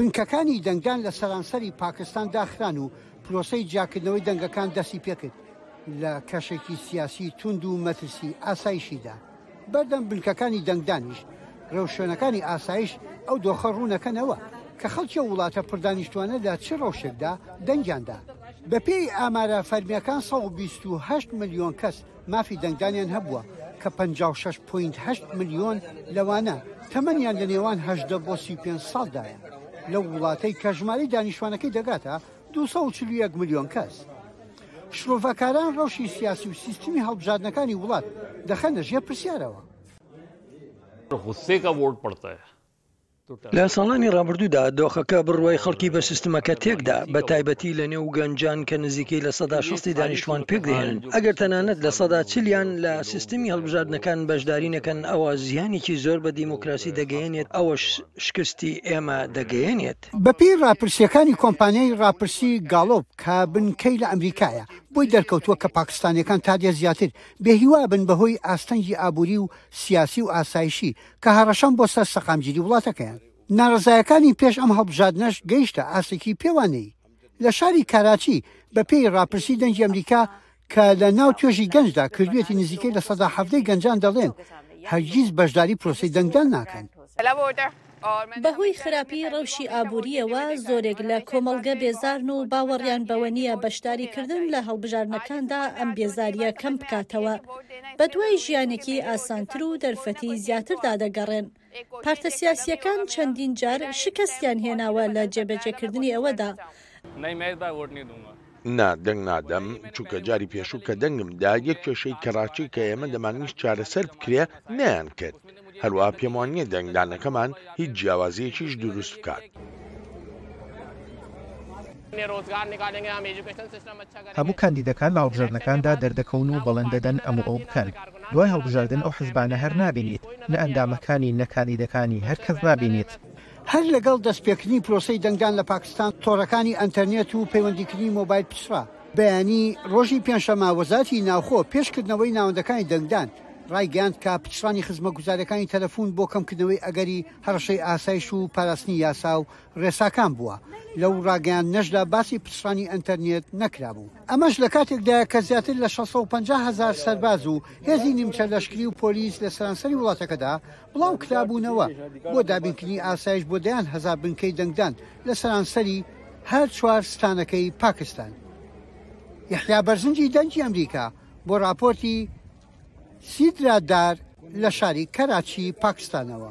بنکەکانی دەنگدان لە سەرانسەری پاکستان داخران و پرۆسەی جیاکردنەوەی دەنگەکان دەستیپێکرد، لە کەشێکی سیاسی توند و مەترسی ئاسایشیدا. بەردەم بنکەکانی دەنگدانیش، رێوشوێنەکانی ئاسایش ئەو دۆخە روونەکەنەوە، کە خەڵکی ئەو وڵاتە پڕدانیشتووانە لە چ رەوشێکدا دەنگیاندا. بەپێی ئامارە فەرمییەکان، سەد و بیست و هەشت ملیۆن کەس، مافی دەنگدانیان هەبووە کە پەنجا و شەش پۆینت هەشت ملیۆن لەوانە تەمەنیان لە نێوان هەژدە بۆ سی و پێنج ساڵدایە لەو وڵاتەی کە ژمارەی دانیشتوانەکەی دەگاتە دوو سەد و چل و یەک ملیۆن کەس. شرۆڤەکاران ڕەوشی سیاسی و سیستمی هەڵبژاردنەکانی وڵات دەخەنە ژێر پرسیارەوە. لە ساڵانی ڕابردوودا دۆخەکە بڕوای خەڵکی بە سیستمەکە تێکدا، بەتایبەتی لەنێو گەنجان کە نزیکەی لە سەدا شەستی دانیشتوان پێکدەهێنن، ئەگەر تەنانەت لە سەدا چلیان لە سیستمی هەڵبژاردنەکان بەشداری نەکەن، ئەوا زیانێکی زۆر بە دیموکراسی دەگەیەنێت، ئەوەش شکستی ئێمە دەگەیەنێت. بەپێی ڕاپرسییەکانی کۆمپانیای ڕاپرسی گاڵۆپ کە بنکەی لە ئەمریکایە، بۆی دەرکەوتووە کە پاکستانییەکان تادێ زیاتر بێهیوا بن بەهۆی ئاستەنگی ئابووری و سیاسی و ئاسایشی کە هەڕەشەن بۆ سەر سەقامگیری وڵاتەکەیان. ناڕەزایەکانی پێش ئەم هەڵبژاردنەش گەیشتە ئاستێکی پێوانەیی. لە شاری کاراچی بە پێی ڕاپرسی دەنگی ئەمریکا کە لە ناو توێژی گەنجدا کردویەتی نزیکەی لە سەدا حەڤدە ی گەنجان دەڵێن هەرگیز بەشداری پرۆسەی دەنگدان ناکەن. بەهۆی خراپی ڕەوشی ئابوورییەوە زۆرێک لە کۆمەڵگە بێزارن و باوەڕیان بەوە نییە بەشداریکردن لە هەڵبژاردنەکاندا ئەم بێزارییە کەم بکاتەوە. بەدوای ژیانێکی ئاسانتر و دەرفەتی زیاتردا دەگەڕێن. پارتە سیاسییەکان چەندین جار شکستیان هێناوە لە جێبەجێکردنی ئەوەدا. نا، دەنگ نادەم، چونکە جاری پێشوو کە دەنگم دا، یەک کێشەی کەراچی کە ئێمە دەمانویست چارەسەر بکرێ، نەیانکرد. هەروا پێموانییە دەنگدانەکەمان هیچ جیاوازییەکیش دروست بکات. هەموو کاندیدەکان لە هەڵبژاردنەکاندا دەردەکەون و بەڵێن دەدەن ئەم و ئەو بکەن، دوای هەڵبژاردن ئەو حزبانە هەر نابینیت، نە ئەندامەکانی، نە کاندیدەکانی، هەر کەس نابینیت. هەر لەگەڵ دەستپێکردنی پرۆسەی دەنگدان لە پاکستان، تۆڕەکانی ئەنتەرنێت و پەیوەندیکردنی مۆبایل پچڕا. بەیانی ڕۆژی پێنجشەممە وەزارەتی ناوخۆ پێش کردنەوەی ناوەندەکانی دەنگدان، ڕایگەیاند کە پچڕانی خزمەتگوزارییەکانی تەلەفون بۆ کەمکردنەوەی ئەگەری هەڕەشەی ئاسایش و پاراستنی یاسا و ڕێساکان بووە لەو ڕاگەیاندنەشدا باسی پچڕانی ئەنتەرنێت نەکرابوو ئەمەش لە کاتێکدایە کە زیاتر لە 650 هەزار سەرباز و هێزی نیمچە لەشکری و پۆلیس لە سەرانسەری وڵاتەکەدا بڵاوکرابوونەوە بۆ دابینکردنی ئاسایش بۆ دەیان هەزار بنکەی دەنگدان لە سەرانسەری هەر چوار ستانەکەی پاکستان. یەحیا بەرزنجی دەنگی ئەمریکا بۆ راپۆرتی سیدرا دار لە شاری کەراچی پاکستانەوە.